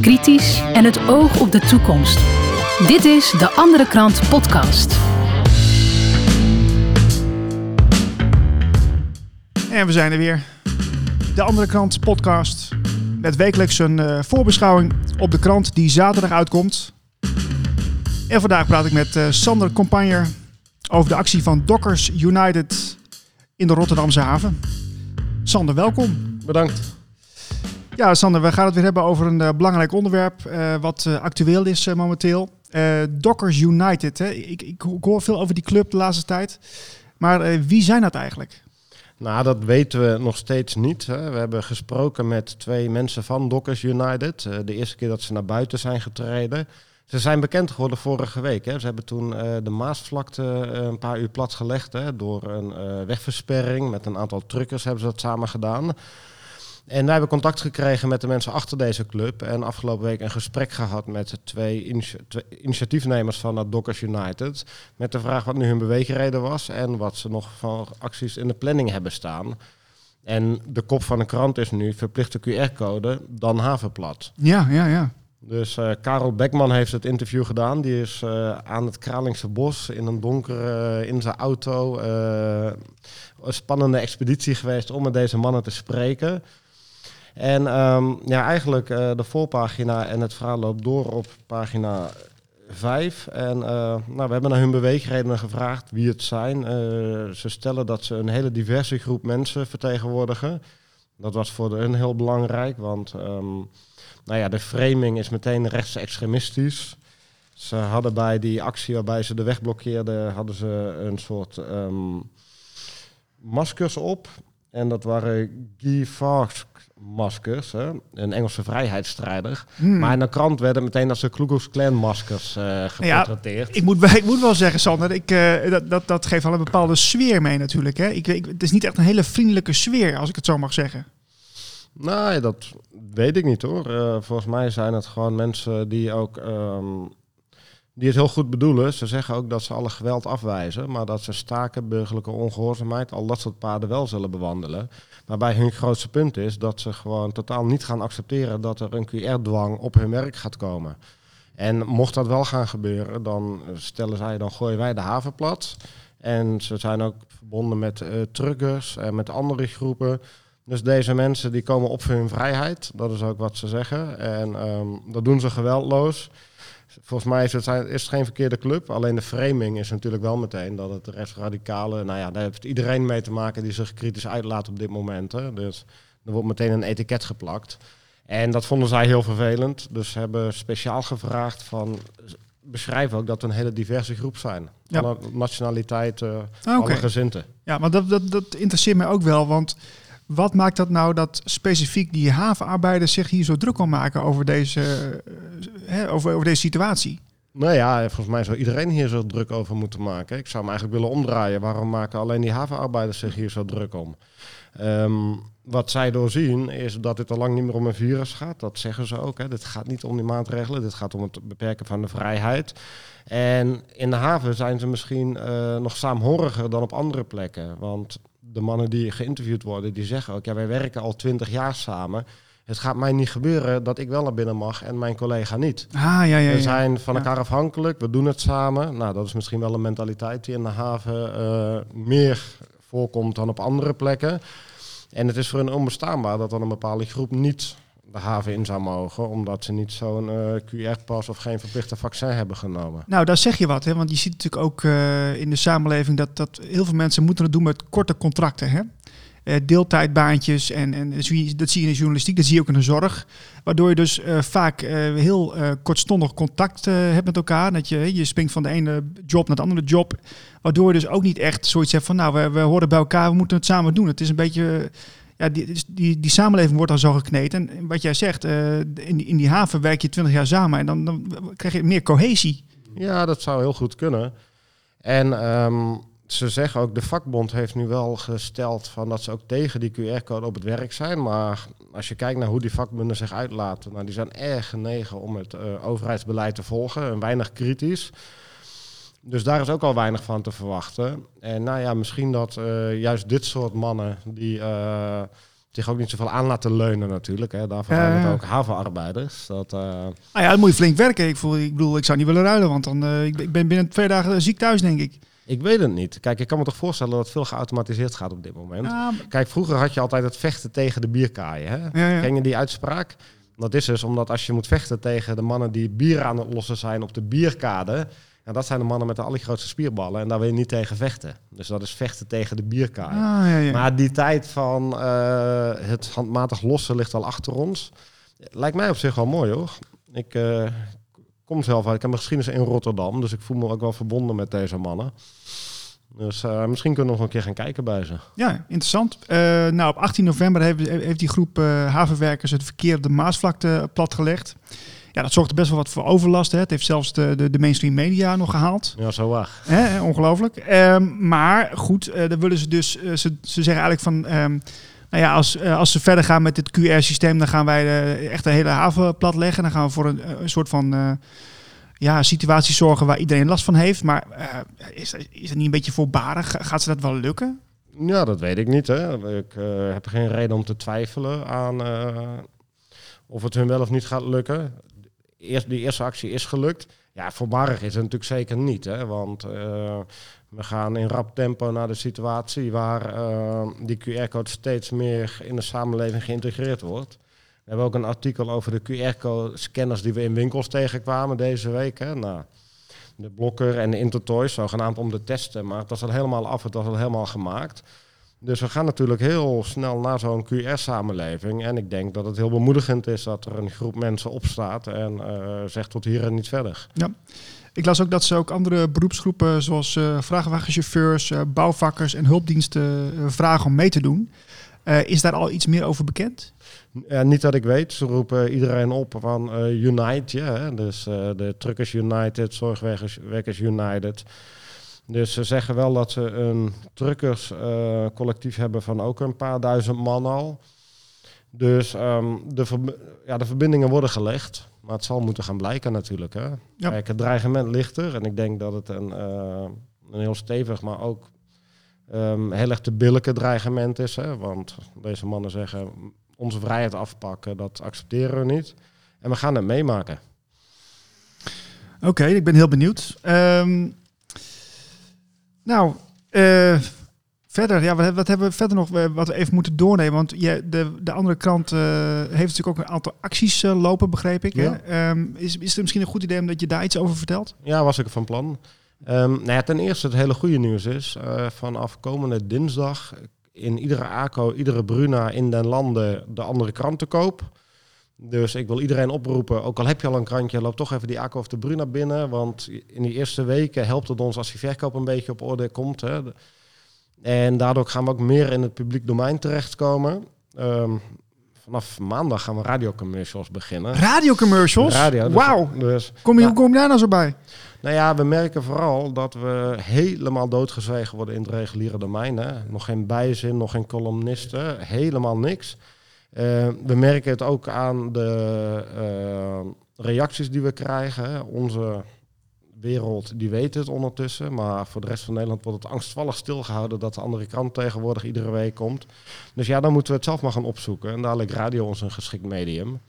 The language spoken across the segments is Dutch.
kritisch en het oog op de toekomst. Dit is de Andere Krant Podcast. En we zijn er weer. De Andere Krant podcast. Met wekelijks een uh, voorbeschouwing op de krant die zaterdag uitkomt. En vandaag praat ik met uh, Sander Compagner over de actie van Dockers United in de Rotterdamse haven. Sander, welkom. Bedankt. Ja, Sander, we gaan het weer hebben over een uh, belangrijk onderwerp wat actueel is momenteel. Dockers United. Hè? Ik, ik, hoor veel over die club de laatste tijd. Maar wie zijn dat eigenlijk? Nou, dat weten we nog steeds niet. Hè. We hebben gesproken met twee mensen van Dockers United. De eerste keer dat ze naar buiten zijn getreden. Ze zijn bekend geworden vorige week. Hè. Ze hebben toen de Maasvlakte een paar uur plat gelegd. Hè, door een wegversperring met een aantal truckers hebben ze dat samen gedaan. En wij hebben contact gekregen met de mensen achter deze club. En afgelopen week een gesprek gehad met twee, twee initiatiefnemers van het Dockers United. Met de vraag wat nu hun beweegreden was en wat ze nog van acties in de planning hebben staan. En de kop van de krant is nu verplichte QR-code, dan havenplat. Ja, ja, ja. Dus uh, Karel Beckman heeft het interview gedaan. Die is uh, aan het Kralingse bos in een donkere, uh, in zijn auto, een spannende expeditie geweest om met deze mannen te spreken. En um, ja, eigenlijk uh, de voorpagina en het verhaal loopt door op pagina 5. En uh, nou, we hebben naar hun beweegredenen gevraagd wie het zijn. Uh, ze stellen dat ze een hele diverse groep mensen vertegenwoordigen. Dat was voor hun heel belangrijk, want um, nou ja, de framing is meteen rechtsextremistisch. Ze hadden bij die actie waarbij ze de weg blokkeerden, hadden ze een soort um, maskers op. En dat waren Guy Fawkes maskers, hè? een Engelse vrijheidsstrijder. Hmm. Maar in de krant werden meteen als de Ku Klan maskers uh, geportretteerd. Ja, ik, moet, ik moet wel zeggen, Sander, ik, uh, dat, dat, dat geeft al een bepaalde sfeer mee natuurlijk. Hè? Ik, ik, het is niet echt een hele vriendelijke sfeer, als ik het zo mag zeggen. Nee, dat weet ik niet hoor. Uh, volgens mij zijn het gewoon mensen die ook um, die het heel goed bedoelen. Ze zeggen ook dat ze alle geweld afwijzen, maar dat ze staken, burgerlijke ongehoorzaamheid, al dat soort paden wel zullen bewandelen. Waarbij hun grootste punt is dat ze gewoon totaal niet gaan accepteren dat er een QR-dwang op hun werk gaat komen. En mocht dat wel gaan gebeuren, dan stellen zij, dan gooien wij de haven plat. En ze zijn ook verbonden met uh, truckers en met andere groepen. Dus deze mensen die komen op voor hun vrijheid. Dat is ook wat ze zeggen. En um, dat doen ze geweldloos. Volgens mij is het, is het geen verkeerde club. Alleen de framing is natuurlijk wel meteen dat het rechtsradicale... Nou ja, daar heeft iedereen mee te maken die zich kritisch uitlaat op dit moment. Hè. Dus er wordt meteen een etiket geplakt. En dat vonden zij heel vervelend. Dus ze hebben speciaal gevraagd van... Beschrijf ook dat we een hele diverse groep zijn. Ja. Alle nationaliteiten, uh, okay. alle gezinten. Ja, maar dat, dat, dat interesseert mij ook wel. Want wat maakt dat nou dat specifiek die havenarbeiders zich hier zo druk kan maken over deze, uh, over, over deze situatie? Nou ja, volgens mij zou iedereen hier zo druk over moeten maken. Ik zou hem eigenlijk willen omdraaien. Waarom maken alleen die havenarbeiders zich hier zo druk om? Um, wat zij doorzien is dat dit al lang niet meer om een virus gaat. Dat zeggen ze ook. Hè. Dit gaat niet om die maatregelen. Dit gaat om het beperken van de vrijheid. En in de haven zijn ze misschien uh, nog saamhoriger dan op andere plekken. Want de mannen die geïnterviewd worden, die zeggen ook, ja, wij werken al twintig jaar samen. Het gaat mij niet gebeuren dat ik wel naar binnen mag en mijn collega niet. Ah, ja, ja, ja. We zijn van elkaar afhankelijk, we doen het samen. Nou, dat is misschien wel een mentaliteit die in de haven uh, meer voorkomt dan op andere plekken. En het is voor hen onbestaanbaar dat dan een bepaalde groep niet de haven in zou mogen, omdat ze niet zo'n uh, QR-pas of geen verplichte vaccin hebben genomen. Nou, daar zeg je wat, hè? want je ziet natuurlijk ook uh, in de samenleving dat, dat heel veel mensen moeten het doen met korte contracten. Hè? Uh, deeltijdbaantjes en, en dat zie je in de journalistiek, dat zie je ook in de zorg. Waardoor je dus vaak heel kortstondig contact hebt met elkaar. Dat je, je springt van de ene job naar de andere job. Waardoor je dus ook niet echt zoiets hebt van, nou, we, we horen bij elkaar, we moeten het samen doen. Het is een beetje ja, die, die, die samenleving wordt dan zo gekneed. En wat jij zegt, in, in die haven werk je twintig jaar samen en dan, dan krijg je meer cohesie. Ja, dat zou heel goed kunnen. En um, ze zeggen ook, de vakbond heeft nu wel gesteld van dat ze ook tegen die QR-code op het werk zijn. Maar als je kijkt naar hoe die vakbonden zich uitlaten, nou, die zijn erg genegen om het uh, overheidsbeleid te volgen en weinig kritisch. Dus daar is ook al weinig van te verwachten. En nou ja, misschien dat uh, juist dit soort mannen die uh, zich ook niet zoveel aan laten leunen natuurlijk. Hè. Daarvoor zijn het ook havenarbeiders. Dat, eh, Nou ja, dan moet je flink werken. Ik, voel, ik bedoel, ik zou niet willen ruilen, want dan, eh, ik, ben- ik ben binnen twee dagen ziek thuis, denk ik. Ik weet het niet. Kijk, ik kan me toch voorstellen dat veel geautomatiseerd gaat op dit moment. Ja, Kijk, vroeger had je altijd het vechten tegen de bierkaaien. Hè? ja, ja. Ken je die uitspraak? Dat is dus omdat als je moet vechten tegen de mannen die bier aan het lossen zijn op de bierkade. Ja, dat zijn de mannen met de allergrootste spierballen. En daar wil je niet tegen vechten. Dus dat is vechten tegen de bierkaaien. Ah, ja, ja. Maar die tijd van eh, het handmatig lossen ligt al achter ons. Lijkt mij op zich wel mooi hoor. Ik eh, kom zelf uit, ik heb mijn geschiedenis in Rotterdam. Dus ik voel me ook wel verbonden met deze mannen. Dus eh, misschien kunnen we nog een keer gaan kijken bij ze. Ja, interessant. Eh, nou, op 18 november heeft, heeft die groep eh, havenwerkers het verkeer op de Maasvlakte platgelegd. Ja, dat zorgde best wel wat voor overlast. Hè. Het heeft zelfs de, de, de mainstream media nog gehaald. Ja, zo waar. Hè, ongelooflijk. Ehm, maar goed, dan willen ze dus, ze, ze zeggen eigenlijk van, ehm, nou ja, als, eh, als ze verder gaan met dit QR-systeem, dan gaan wij eh, echt de hele haven plat leggen. Dan gaan we voor een, een soort van eh, ja, situatie zorgen waar iedereen last van heeft. Maar eh, is, is dat niet een beetje voorbarig? Ga- Gaat ze dat wel lukken? Ja, dat weet ik niet. Hè. Ik eh, heb geen reden om te twijfelen aan eh, of het hun wel of niet gaat lukken. Eerst, die eerste actie is gelukt. Ja, voorbarig is het natuurlijk zeker niet. Hè, want eh, we gaan in rap tempo naar de situatie waar eh, die QR-code steeds meer in de samenleving geïntegreerd wordt. We hebben ook een artikel over de QR-code-scanners die we in winkels tegenkwamen deze week. Hè. Nou, de Blokker en de Intertoys, zogenaamd om te testen. Maar het was al helemaal af, het was al helemaal gemaakt. Dus we gaan natuurlijk heel snel naar zo'n QR-samenleving. En ik denk dat het heel bemoedigend is dat er een groep mensen opstaat en eh, zegt tot hier en niet verder. Ik las ook dat ze ook andere beroepsgroepen, zoals eh vrachtwagenchauffeurs, eh, bouwvakkers en hulpdiensten, eh, vragen om mee te doen. Is daar al iets meer over bekend? Ja, niet dat ik weet, ze roepen iedereen op van Unite, dus de Truckers United, Zorgwerkers United. Dus ze zeggen wel dat ze een truckerscollectief collectief hebben van ook een paar duizend man al. Dus ehm, de, verb- ja, de verbindingen worden gelegd, maar het zal moeten gaan blijken natuurlijk. Hè? Ja. Kijk, het dreigement ligt er en ik denk dat het een, eh, een heel stevig, maar ook ehm, heel erg te billijke dreigement is. Hè? Want deze mannen zeggen, onze vrijheid afpakken, dat accepteren we niet. En we gaan het meemaken. Oké, ik ben heel benieuwd. Ehm, nou, eh, verder, ja, wat, wat hebben we verder nog eh, wat we even moeten doornemen? Want je, de, de andere krant eh, heeft natuurlijk ook een aantal acties eh, lopen, begreep ik. Ja. Hè? Ehm, is, is het misschien een goed idee dat je daar iets over vertelt? Ja, was ik van plan. Ehm, nou ja, ten eerste het hele goede nieuws is, vanaf komende dinsdag in iedere ACO, iedere Bruna in den landen de andere krant te koop. Dus ik wil iedereen oproepen, ook al heb je al een krantje, loop toch even die ACO of de Bruna binnen. Want in die eerste weken helpt het ons als die verkoop een beetje op orde komt. Hè. En daardoor gaan we ook meer in het publiek domein terechtkomen. Ehm, vanaf maandag gaan we radiocommercials beginnen. Radiocommercials? Radio, dus- Wauw. Dus, Kom je, Ja. Hoe kom je daar nou zo bij? nou ja, we merken vooral dat we helemaal doodgezwegen worden in het reguliere domein. Hè. Nog geen bijzin, nog geen columnisten, helemaal niks. Eh, we merken het ook aan de eh, reacties die we krijgen. Onze wereld die weet het ondertussen, maar voor de rest van Nederland wordt het angstvallig stilgehouden dat de andere krant tegenwoordig iedere week komt. Dus ja, dan moeten we het zelf maar gaan opzoeken. En daar lijkt radio ons een geschikt medium.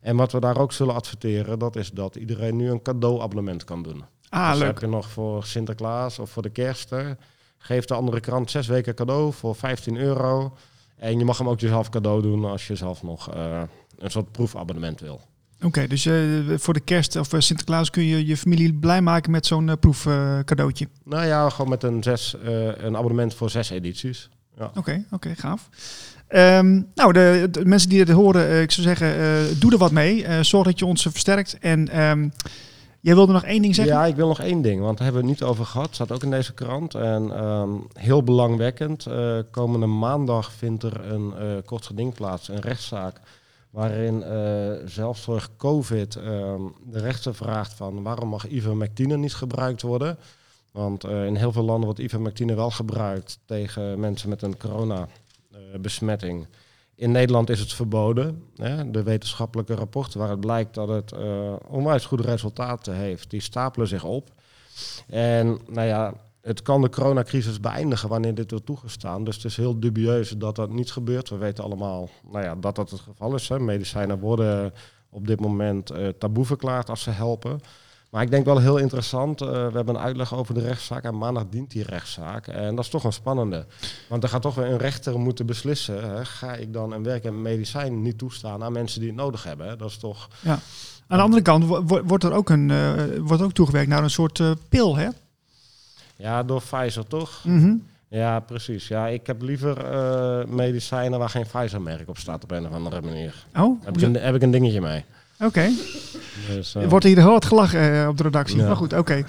En wat we daar ook zullen adverteren, dat is dat iedereen nu een cadeauabonnement kan doen. Ah, dus leuk. heb je nog voor Sinterklaas of voor de kerst. Geef de andere krant zes weken cadeau voor 15 euro. En je mag hem ook jezelf cadeau doen als je zelf nog eh, een soort proefabonnement wil. Oké, dus eh, voor de kerst of eh, Sinterklaas kun je je familie blij maken met zo'n proefcadeautje. Nou ja, gewoon met een, zes, eh, een abonnement voor zes edities. Ja. Oké, oké, gaaf. Ehm, nou, de, de mensen die het horen, eh, ik zou zeggen, eh, doe er wat mee. Eh, zorg dat je ons eh, versterkt. En ehm, jij wilde nog één ding zeggen? Ja, ik wil nog één ding, want daar hebben we het niet over gehad. Staat ook in deze krant. En ehm, heel belangwekkend. eh, komende maandag vindt er een eh kort geding plaats, een rechtszaak. Waarin eh zelfzorg COVID ehm, de rechter vraagt van waarom mag ivermectine niet gebruikt worden. Want eh, in heel veel landen wordt ivermectine wel gebruikt tegen mensen met een coronabesmetting. In Nederland is het verboden. Hè? De wetenschappelijke rapporten waaruit blijkt dat het eh, onwijs goede resultaten heeft, die stapelen zich op. En nou ja, het kan de coronacrisis beëindigen wanneer dit wordt toegestaan. Dus het is heel dubieus dat dat niet gebeurt. We weten allemaal nou ja, dat dat het geval is. Hè. Medicijnen worden op dit moment uh, taboe verklaard als ze helpen. Maar ik denk wel heel interessant. Uh, we hebben een uitleg over de rechtszaak en maandag dient die rechtszaak. En dat is toch een spannende. Want er gaat toch weer een rechter moeten beslissen. Hè. Ga ik dan een werk en medicijn niet toestaan aan mensen die het nodig hebben? Dat is toch... Ja. Aan de andere kant wordt er ook, een, uh, wordt ook toegewerkt naar een soort pil, hè? Ja, door Pfizer toch? Mm Ja, precies. Ja, ik heb liever uh, medicijnen waar geen Pfizer-merk op staat op een of andere manier. Oh? Heb ik een, heb ik een dingetje mee. Oké. Okay. Dus, uh, Wordt hier heel wat gelachen uh, op de redactie. Ja. Maar goed, oké.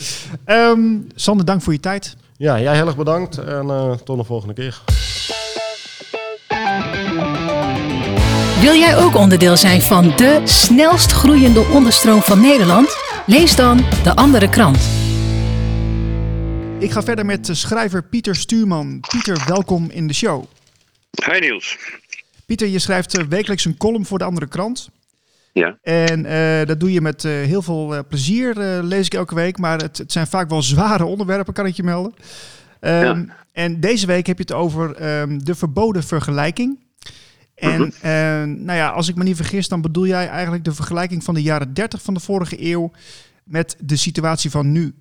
Okay. Um, Sander, dank voor je tijd. Ja, jij heel erg bedankt en uh, tot de volgende keer. Wil jij ook onderdeel zijn van de snelst groeiende onderstroom van Nederland? Lees dan de andere krant. Ik ga verder met schrijver Pieter Stuurman. Pieter, welkom in de show. Hi Niels. Pieter, je schrijft wekelijks een column voor de andere krant. Ja. En uh, dat doe je met uh, heel veel uh, plezier, lees ik elke week. Maar het, het, zijn vaak wel zware onderwerpen, kan ik je melden. Um, ja. En deze week heb je het over um, de verboden vergelijking. En -hmm. nou ja, als ik me niet vergis, dan bedoel jij eigenlijk de vergelijking van de jaren 30 van de vorige eeuw met de situatie van nu.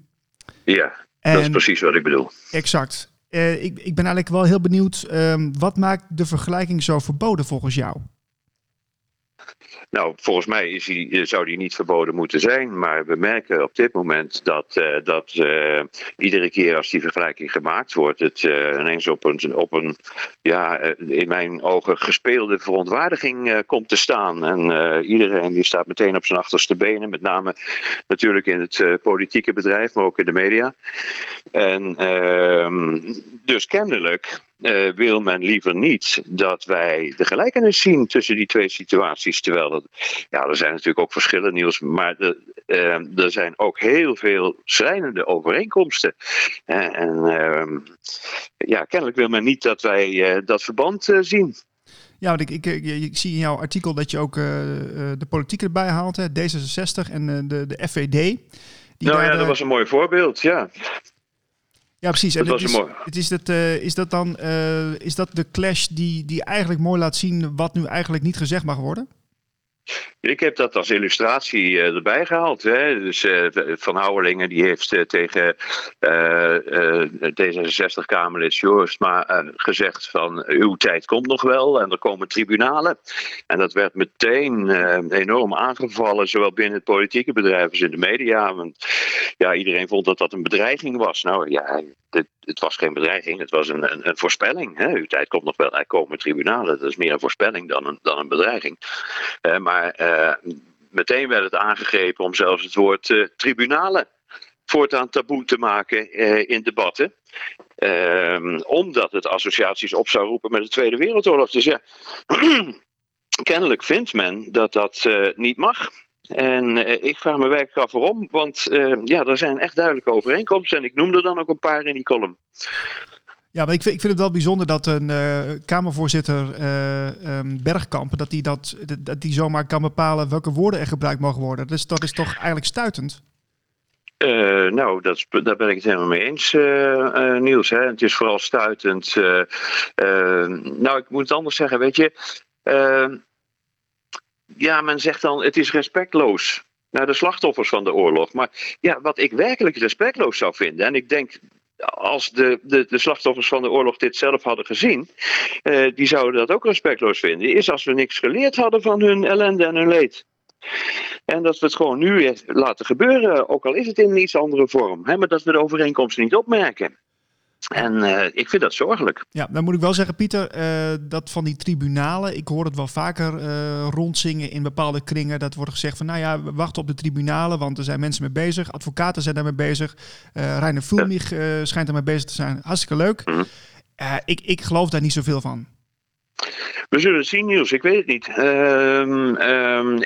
Ja, en, dat is precies wat ik bedoel. Exact. ik, ik ben eigenlijk wel heel benieuwd, um, wat maakt de vergelijking zo verboden volgens jou? Nou, volgens mij is die, zou die niet verboden moeten zijn. Maar we merken op dit moment dat, uh, dat uh, iedere keer als die vergelijking gemaakt wordt, het ineens op een, op een ja, in mijn ogen gespeelde verontwaardiging komt te staan. En iedereen die staat meteen op zijn achterste benen, met name natuurlijk in het politieke bedrijf, maar ook in de media. En ehm, dus kennelijk uh, wil men liever niet dat wij de gelijkenis zien tussen die twee situaties. Terwijl dat, ja, er zijn natuurlijk ook verschillen, Niels, maar de, uh, er zijn ook heel veel schrijnende overeenkomsten. Uh, en ehm, ja, kennelijk wil men niet dat wij eh, dat verband zien. Ja, want ik, ik, ik, ik, zie in jouw artikel dat je ook de politiek erbij haalt, hè, D66 en de, de FVD. Die nou ja, dat was een mooi voorbeeld, ja. Ja, precies. En het is, mooi. Het is, dat, uh, is dat dan uh, is dat de clash die, die eigenlijk mooi laat zien wat nu eigenlijk niet gezegd mag worden? Ik heb dat als illustratie uh, erbij gehaald. Hè. Dus uh, Van Houwelingen die heeft uh, tegen D66-Kamerlid Joost gezegd van uw tijd komt nog wel en er komen tribunalen. En dat werd meteen enorm aangevallen, zowel binnen het politieke bedrijf als in de media. Want ja, iedereen vond dat dat een bedreiging was. Nou ja, het, was geen bedreiging, het was een, een, een voorspelling. Hè. Uw tijd komt nog wel, er komen tribunalen. Dat is meer een voorspelling dan een, dan een bedreiging. maar uh, meteen werd het aangegrepen om zelfs het woord uh, tribunalen voortaan taboe te maken in debatten. omdat het associaties op zou roepen met de Tweede Wereldoorlog. Dus ja, kennelijk vindt men dat dat niet mag. En ik vraag me werkelijk af waarom, want ja, er zijn echt duidelijke overeenkomsten. En ik noemde dan ook een paar in die column. Ja, maar ik vind, ik vind het wel bijzonder dat een uh, Kamervoorzitter uh, um, Bergkamp, dat die, dat, dat die zomaar kan bepalen welke woorden er gebruikt mogen worden. Dus dat is toch eigenlijk stuitend? Uh, nou, dat, daar ben ik het helemaal mee eens, Niels. Hè. Het is vooral stuitend. nou, ik moet het anders zeggen, weet je. Ja, men zegt dan, het is respectloos naar de slachtoffers van de oorlog. Maar ja, wat ik werkelijk respectloos zou vinden, en ik denk als de, de, de, slachtoffers van de oorlog dit zelf hadden gezien, uh, die zouden dat ook respectloos vinden, is als we niks geleerd hadden van hun ellende en hun leed. En dat we het gewoon nu laten gebeuren, ook al is het in een iets andere vorm, hè, maar dat we de overeenkomsten niet opmerken. En uh, ik vind dat zorgelijk. Ja, dan moet ik wel zeggen, Pieter, uh, dat van die tribunalen, ik hoor het wel vaker uh, rondzingen in bepaalde kringen. Dat wordt gezegd van, nou ja, we wachten op de tribunalen, want er zijn mensen mee bezig. Advocaten zijn daarmee bezig. Uh, Reiner ja. schijnt daarmee bezig te zijn. Hartstikke leuk. Mm -hmm. ik, ik geloof daar niet zoveel van. We zullen het zien, Niels. Ik weet het niet. Um,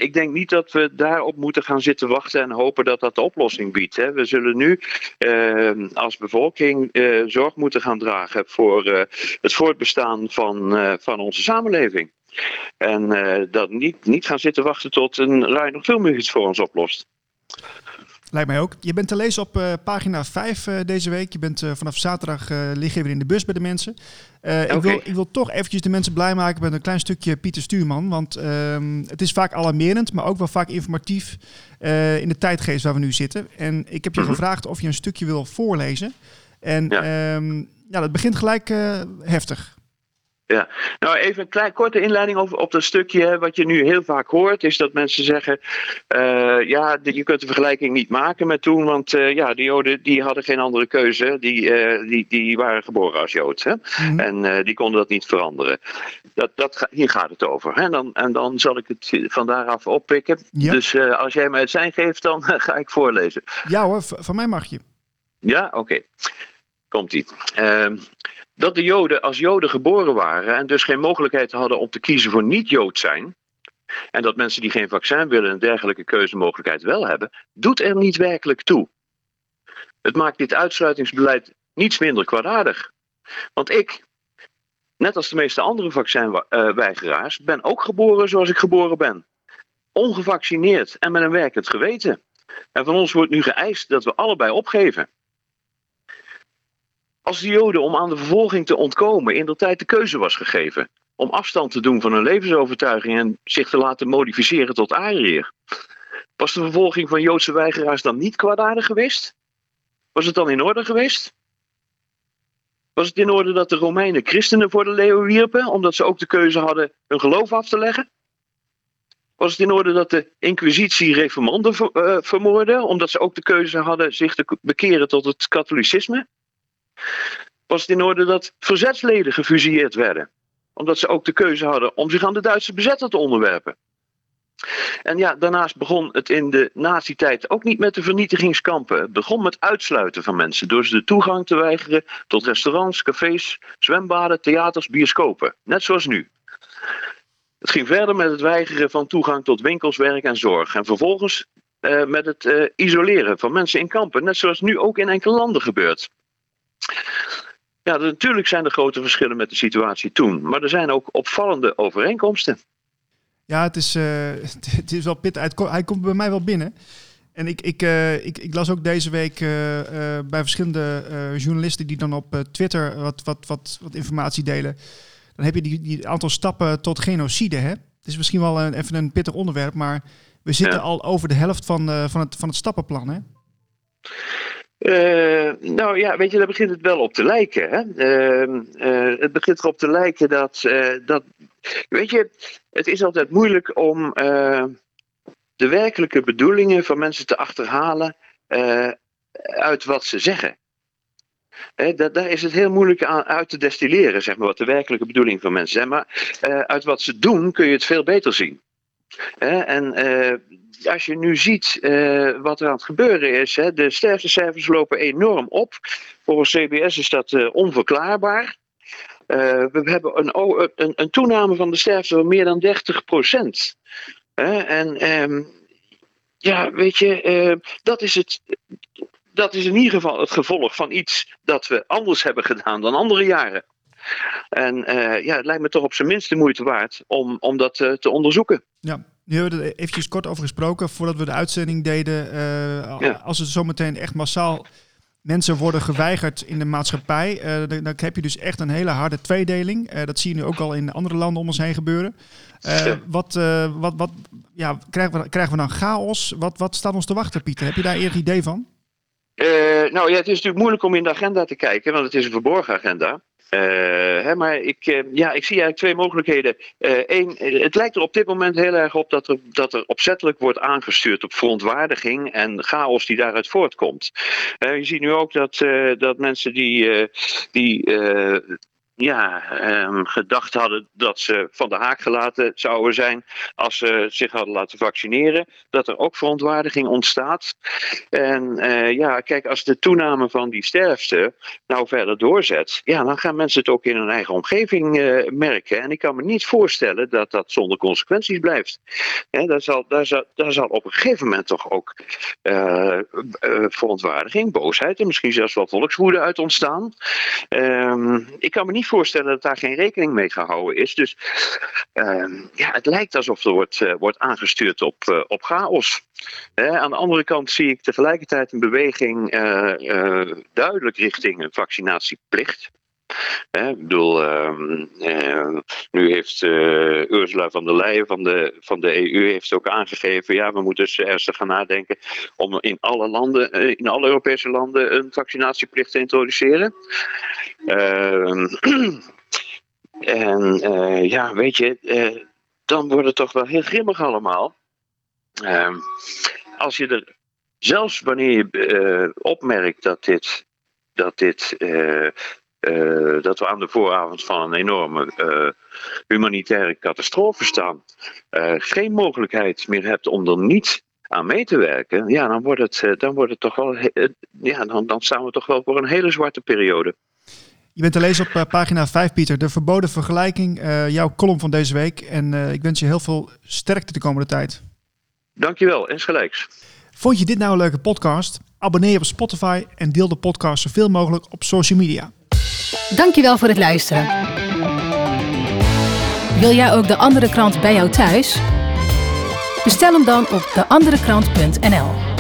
ik denk niet dat we daarop moeten gaan zitten wachten en hopen dat dat de oplossing biedt. Hè. We zullen nu uh, als bevolking uh, zorg moeten gaan dragen voor uh, het voortbestaan van, van onze samenleving. En dat niet, niet gaan zitten wachten tot een Rijn of Filming iets voor ons oplost. Lijkt mij ook. Je bent te lezen op uh, pagina 5 uh, deze week. Je bent uh, vanaf zaterdag lig je weer in de bus bij de mensen. Okay. ik, wil, ik wil toch eventjes de mensen blij maken met een klein stukje Pieter Stuurman. Want um, het is vaak alarmerend, maar ook wel vaak informatief in de tijdgeest waar we nu zitten. En ik heb je -hmm. gevraagd of je een stukje wil voorlezen. En ja, um, ja dat begint gelijk heftig. Ja, nou even een klein, korte inleiding over, op dat stukje. Wat je nu heel vaak hoort, is dat mensen zeggen: uh, ja, je kunt de vergelijking niet maken met toen, want uh, ja, die Joden die hadden geen andere keuze. Die, uh, die, die waren geboren als Jood. Hè? Mm -hmm. En die konden dat niet veranderen. Dat, dat, hier gaat het over. Hè? En, dan, en dan zal ik het van daaraf oppikken. Ja. Dus als jij mij het zijn geeft, dan ga ik voorlezen. Ja hoor, van mij mag je. Ja, oké. Okay. Komt-ie. Dat de Joden als Joden geboren waren en dus geen mogelijkheid hadden om te kiezen voor niet-Jood zijn, en dat mensen die geen vaccin willen een dergelijke keuzemogelijkheid wel hebben, doet er niet werkelijk toe. Het maakt dit uitsluitingsbeleid niets minder kwaadaardig. Want ik, net als de meeste andere vaccinweigeraars, ben ook geboren zoals ik geboren ben. Ongevaccineerd en met een werkend geweten. En van ons wordt nu geëist dat we allebei opgeven. Als de Joden om aan de vervolging te ontkomen in de tijd de keuze was gegeven om afstand te doen van hun levensovertuiging en zich te laten modificeren tot Ariër, was de vervolging van Joodse weigeraars dan niet kwaadaardig geweest? Was het dan in orde geweest? Was het in orde dat de Romeinen christenen voor de leeuw wierpen, omdat ze ook de keuze hadden hun geloof af te leggen? Was het in orde dat de Inquisitie reformanden ver, uh, vermoordde, omdat ze ook de keuze hadden zich te bekeren tot het katholicisme? Was het in orde dat verzetsleden gefusilleerd werden. Omdat ze ook de keuze hadden om zich aan de Duitse bezetter te onderwerpen. En ja, daarnaast begon het in de nazi-tijd ook niet met de vernietigingskampen. Het begon met uitsluiten van mensen door ze de toegang te weigeren tot restaurants, cafés, zwembaden, theaters, bioscopen. Net zoals nu. Het ging verder met het weigeren van toegang tot winkels, werk en zorg. En vervolgens uh, met het uh, isoleren van mensen in kampen. Net zoals nu ook in enkele landen gebeurt. Ja, natuurlijk zijn er grote verschillen met de situatie toen. Maar er zijn ook opvallende overeenkomsten. Ja, het is, uh, het is wel pittig. Hij komt bij mij wel binnen. En ik, ik, uh, ik, ik, las ook deze week uh, bij verschillende journalisten die dan op Twitter wat, wat, wat, wat informatie delen. Dan heb je die, die aantal stappen tot genocide. Hè? Het is misschien wel een, even een pittig onderwerp, maar we zitten ja. al over de helft van, van, het, van het stappenplan. Hè? Uh, nou ja, weet je, daar begint het wel op te lijken. Hè? Uh, uh, het begint erop te lijken dat, dat. Weet je, het is altijd moeilijk om de werkelijke bedoelingen van mensen te achterhalen uit wat ze zeggen. Dat, daar is het heel moeilijk aan uit te destilleren, zeg maar, wat de werkelijke bedoelingen van mensen zijn. Maar uit wat ze doen kun je het veel beter zien. En als je nu ziet uh, wat er aan het gebeuren is, de sterftecijfers lopen enorm op. Volgens CBS is dat uh, onverklaarbaar. We hebben een, een, toename van de sterfte van meer dan 30 procent. en um, ja, weet je, dat is het dat is in ieder geval het gevolg van iets dat we anders hebben gedaan dan andere jaren. En uh, ja, het lijkt me toch op zijn minst de moeite waard om, om dat uh, te onderzoeken. Ja, nu hebben we er eventjes kort over gesproken voordat we de uitzending deden. Ja. Als er zometeen echt massaal mensen worden geweigerd in de maatschappij, dan, dan, heb je dus echt een hele harde tweedeling. dat zie je nu ook al in andere landen om ons heen gebeuren. wat, wat, wat ja, krijgen, we, krijgen we dan chaos? Wat, wat staat ons te wachten, Pieter? Heb je daar enig idee van? nou ja, het is natuurlijk moeilijk om in de agenda te kijken, want het is een verborgen agenda. Uh, hè, maar ik, uh, ja, ik zie eigenlijk twee mogelijkheden. Eén, uh, het lijkt er op dit moment heel erg op dat er, dat er opzettelijk wordt aangestuurd op verontwaardiging en chaos die daaruit voortkomt. je ziet nu ook dat, dat mensen die, die ja, um, gedacht hadden dat ze van de haak gelaten zouden zijn als ze zich hadden laten vaccineren. Dat er ook verontwaardiging ontstaat. En uh, ja, kijk, als de toename van die sterfte nou verder doorzet, ja, dan gaan mensen het ook in hun eigen omgeving uh, merken. En ik kan me niet voorstellen dat dat zonder consequenties blijft. Daar, zal, daar, zal, daar zal op een gegeven moment toch ook uh, verontwaardiging, boosheid en misschien zelfs wel volkswoede uit ontstaan. Um, ik kan me niet voorstellen dat daar geen rekening mee gehouden is. Dus ehm, ja, het lijkt alsof er wordt, uh, wordt aangestuurd op, uh, op chaos. aan de andere kant zie ik tegelijkertijd een beweging duidelijk richting een vaccinatieplicht. ik bedoel, ehm, eh, nu heeft Ursula van der Leyen van de, van de EU heeft ook aangegeven, ja, we moeten dus ernstig gaan nadenken om in alle landen, in alle Europese landen een vaccinatieplicht te introduceren. Ehm, en ja, weet je, dan wordt het toch wel heel grimmig allemaal. Ehm, als je er, zelfs wanneer je opmerkt dat dit dat dit dat we aan de vooravond van een enorme humanitaire catastrofe staan, geen mogelijkheid meer hebt om er niet aan mee te werken, ja, dan wordt het, dan wordt het toch wel, ja, dan, dan staan we toch wel voor een hele zwarte periode. Je bent te lezen op pagina 5, Pieter. De verboden vergelijking, jouw column van deze week. En ik wens je heel veel sterkte de komende tijd. Dankjewel, gelijks. Vond je dit nou een leuke podcast? Abonneer je op Spotify en deel de podcast zoveel mogelijk op social media. Dankjewel voor het luisteren. Wil jij ook de andere krant bij jou thuis? Bestel hem dan op deanderekrant.nl.